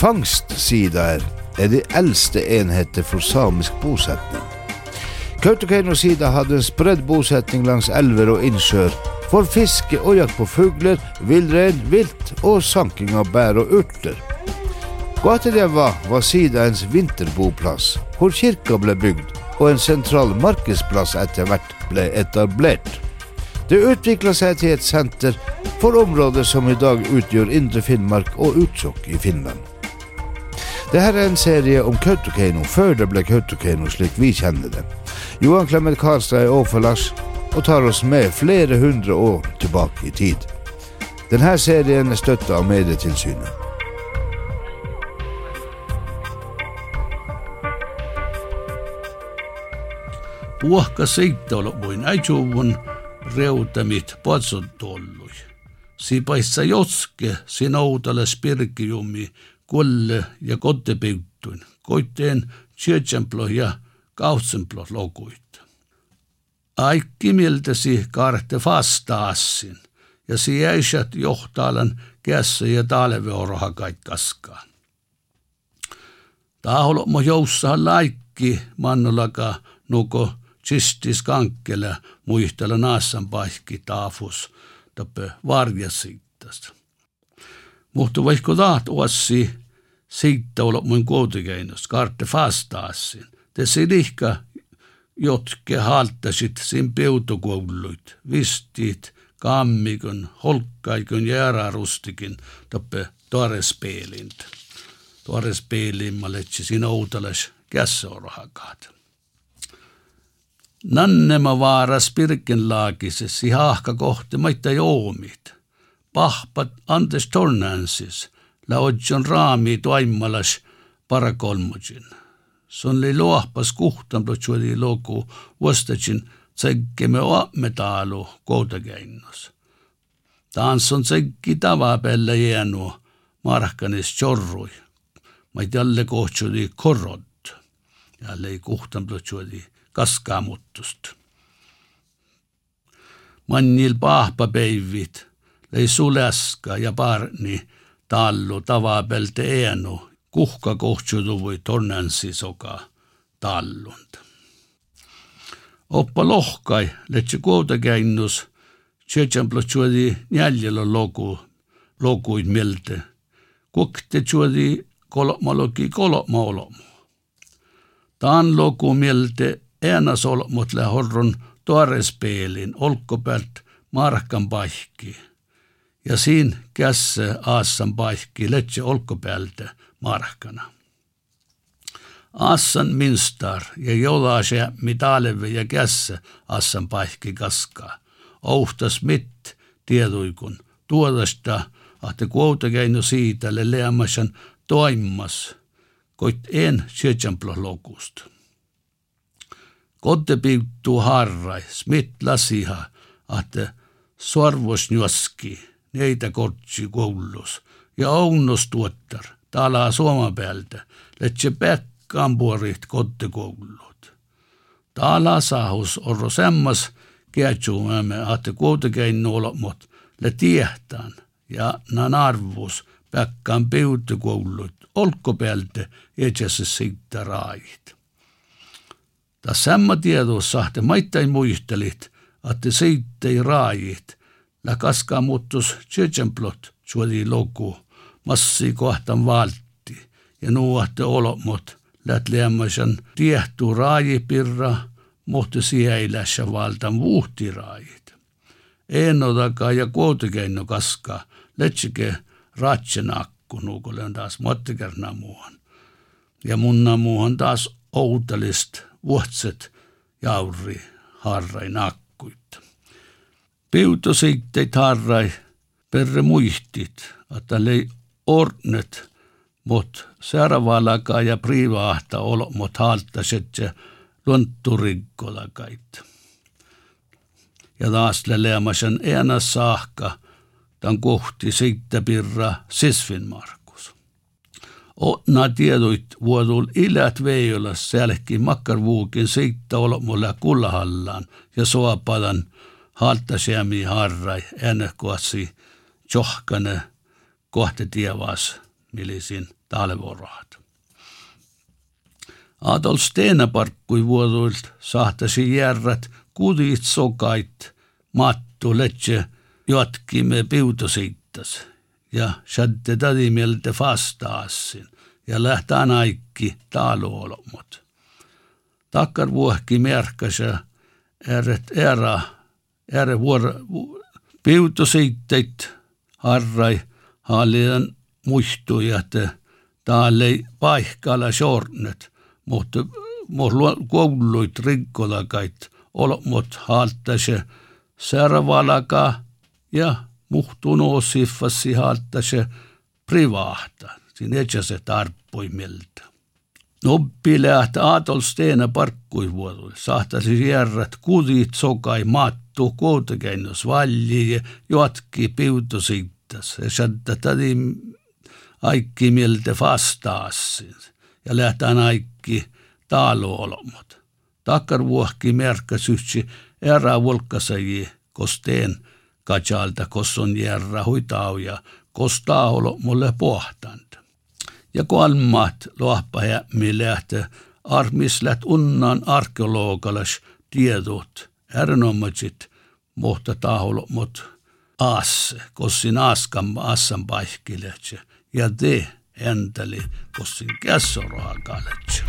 Fangstsidaer er de eldste enheter for samisk bosetning. Kautokeino-sida hadde en spredd bosetning langs elver og innsjøer for fiske og jakt på fugler, villrein, vilt og sanking av bær og urter. Guateljeva var sidaens vinterboplass, hvor kirka ble bygd og en sentral markedsplass etter hvert ble etablert. Det utvikla seg til et senter for områder som i dag utgjør Indre Finnmark og Utsjokk i Finland. Dette er en serie om Kautokeino før det ble Kautokeino slik vi kjenner det. Johan Clement Karlstad er overfor og tar oss med flere hundre år tilbake i tid. Denne serien er støtta av Medietilsynet. Puhka seittolo voin äitsuvun reutamit patsotollui. Sipaissa jotske sinoutale spirkiumi kulle ja kottepiuttuin. Koitteen tjötsemplo ja kautsemplo lokuit. Aikki miltäsi karte vastaassin ja siäisät johtaalan kässä ja talveoroha kaikkaskaan. Taholo mo joussahan laikki mannolaka nuko Tsistis kankkele muistella naassan paikki taafus tappe varjasittasta. Mutta vaikka taat uassi siitä olla mun kotikeinos, karte fastaassin. Te sidihka jotke haltasit sin peutokouluit, vistit, kammikon, holkkaikon ja ärarustikin tappe tuorespeelint. Tuorespeelin mä letsi siinä outales kässorhakaat. Nannema vaaras Pirkenlaagisessa hahka kohti maita joomit. Pahpat antes tornansis, la odjon raami toimalas parakolmujin. Son li luohpas kuhtan plotsuoli loku vuostacin tsekkeme oametalu koutakäinnos. Taans on tsekki tavapelle jäänu marhkanis chorrui. Ma jälle kohtsuli korrod. Jälle ei kuhtan plotsuoli kaskaamutust. Mannil pahpapäivit lei suleska ja parni tallu tavapelte eenu kuhka kohtsudu või tornansi soka tallund. Oppa lohkai letse kuuta käinnus tšetšamplotsuodi jäljellä logu, loguid meelde. Kukte tsuodi kolmalogi kolmaolomu. Taan logu meelde äänasolmutle horron tuorespeelin olkkopält markan paikki. Ja siin kässe aassan paikki letse olkkopäältä markana. Aassan minstar ja joulaase mitaleve ja kässä aassan paikki kaskaa. Ouhtas mit tieduikun tuodasta, ahte kuouta käinu siitä le leamasan toimmas, koit en syötsämplo lokusta. Kottepivtuu harrai, smit lasiha, ahte sorvosnjoski, neitä kortsi koulus ja onnos tuottar, tala Suoma pealtä, letse päkkampuorit kottekoulut. Tala sahus orro semmas keatsuumämme, ahte kuitenkin nuolomot, le tiehtään ja nan arvus päkkään piutukoulut, olko pealtä etsässä siitä raait. Ta samma tiedus sahte maittain muistelit, että seittei raajit, la kaska muuttus tjötsemplot suoli loku, massi kohtan valtti, ja nuohte olomot, lät liemmaisen tiehtu raajipirra, mutta sielässä valtan vuhtiraajit. Ennotaka ja kuotekeino kaska, letsike ratsenakku, nuukolle on taas mottikerna muuhan. Ja munna muuhan taas outalist vuotset jauri harrai nakkuit. Piuto siitteit harrai perre muistit, että lei ornet mut sääravalakaa ja privaahta olo mut haltaset ja luontturikkolakait. Ja taas leamasen ena saakka tämän kohti siitä pirra Sisfinmark. Otna tieduit vuodul ilät veijolas sälki makkarvuukin siitä olmulle kullahallaan ja soapadan haltasiemi harrai ennen kuassi johkane kohte tievas millisin talvorohat. Adolf Steenaparkkui vuoduilt sahtasi järrät kudit sokait mattu letse jatkimme piutosittas ja sätte tadi mieltä vastaassin ja lähtään aikki taaluolomot. Takkar vuohki merkkäsä ääret ära, piutusiitteet harrai haalien muistujat taalei paikkaalla sornet, mutta kouluit rikkolakait olmot haaltase servalaka ja muhtunut siffassi haaltase privahta. Siinä etsä se tarppui miltä. Noppi lähti Aatolsteena parkkuivuodolle, sahtasi järrät kudit sokai maat mattu koutakennus valli ja jatki piutusittas. Ja sättä tädi aikki miltä vastaassin. Ja lähtään aikki taaluolomot. Takkar vuohki merkkäsyhtsi erä volkkasaji kosteen kajalta kosson järra huitau ja kostaa olo mulle pohtant. Ja kolmat lohpa mi lähtee armislät unnan arkeologalas tiedot erinomaisesti mohta tahol mot as, kossin askan assan paikkilet ja te enteli kossin kässoraa kalet.